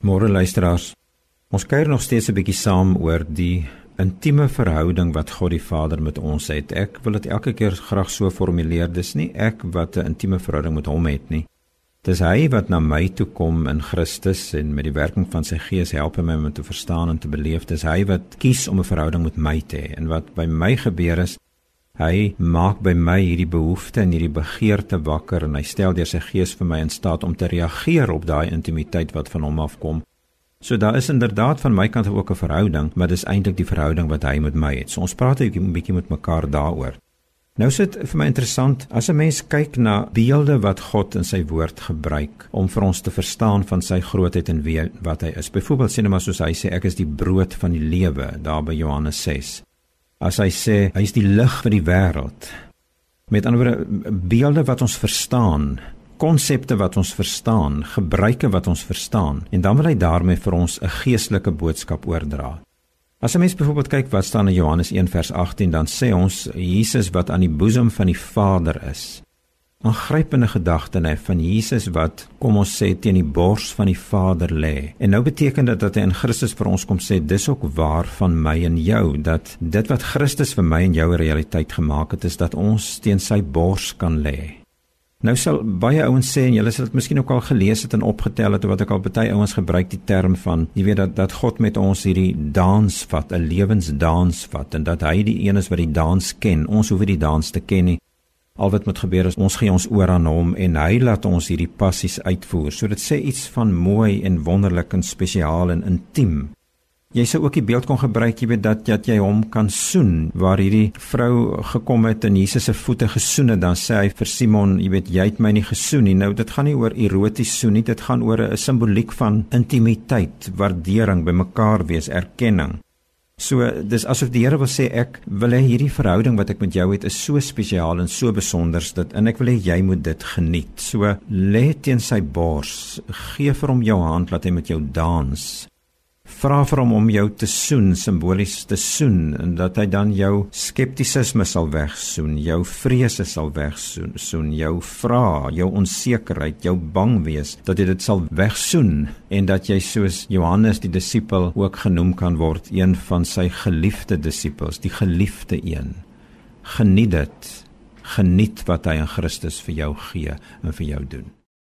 Môre luisteraars. Ons kuier nog steeds 'n bietjie saam oor die intieme verhouding wat God die Vader met ons het. Ek wil dit elke keer graag so formuleer. Dis nie ek wat 'n intieme verhouding met hom het nie. Dis hy wat na my toe kom in Christus en met die werking van sy Gees help my om te verstaan en te beleef. Dis hy wat kies om 'n verhouding met my te hê. En wat by my gebeur is, hy maak by my hierdie behoefte en hierdie begeerte wakker en hy stel deur sy Gees vir my in staat om te reageer op daai intimiteit wat van hom afkom. So daar is inderdaad van my kant ook 'n verhouding, maar dis eintlik die verhouding wat hy met my het. So ons praat 'n bietjie met mekaar daaroor. Nou sit vir my interessant as 'n mens kyk na beelde wat God in sy woord gebruik om vir ons te verstaan van sy grootheid en wie wat hy is. Byvoorbeeld sê net maar soos hy sê ek is die brood van die lewe daar by Johannes 6. As hy sê hy is die lig vir die wêreld. Met ander woorde beelde wat ons verstaan konsepte wat ons verstaan, gebruike wat ons verstaan en dan wil hy daarmee vir ons 'n geestelike boodskap oordra. As 'n mens byvoorbeeld kyk wat staan in Johannes 1 vers 18, dan sê ons Jesus wat aan die boesem van die Vader is. Aangrypende gedagte nê van Jesus wat kom ons sê teen die bors van die Vader lê. En nou beteken dit dat hy in Christus vir ons kom sê dis ook waar van my en jou dat dit wat Christus vir my en jou 'n realiteit gemaak het is dat ons teen sy bors kan lê. Nou sal baie ouens sê en julle sal dit miskien ook al gelees het en opgetel het wat ek al baie ouens gebruik die term van jy weet dat dat God met ons hierdie dans vat, 'n lewensdans vat en dat hy die een is wat die dans ken. Ons hoef nie die dans te ken nie. Al wat moet gebeur is ons gee ons oor aan hom en hy laat ons hierdie passies uitvoer. So dit sê iets van mooi en wonderlik en spesiaal en intiem. Jy sou ook die beeld kon gebruik, jy weet dat dat jy hom kan soen waar hierdie vrou gekom het en Jesus se voete gesoen het, dan sê hy vir Simon, jy weet jy het my nie gesoen nie. Nou dit gaan nie oor eroties soen nie, dit gaan oor 'n simboliek van intimiteit, waardering, bymekaar wees, erkenning. So dis asof die Here wil sê ek wil hê hierdie verhouding wat ek met jou het is so spesiaal en so besonder dat en ek wil hê jy moet dit geniet. So lê teen sy bors, gee vir hom jou hand laat hy met jou dans vra vir hom om jou te soen simbolies te soen en dat hy dan jou skeptisisme sal wegsoen, jou vrese sal wegsoen, soen jou vra, jou onsekerheid, jou bang wees dat hy dit sal wegsoen en dat jy soos Johannes die disipel ook genoem kan word, een van sy geliefde disippels, die geliefde een. Geniet dit. Geniet wat hy in Christus vir jou gee en vir jou doen.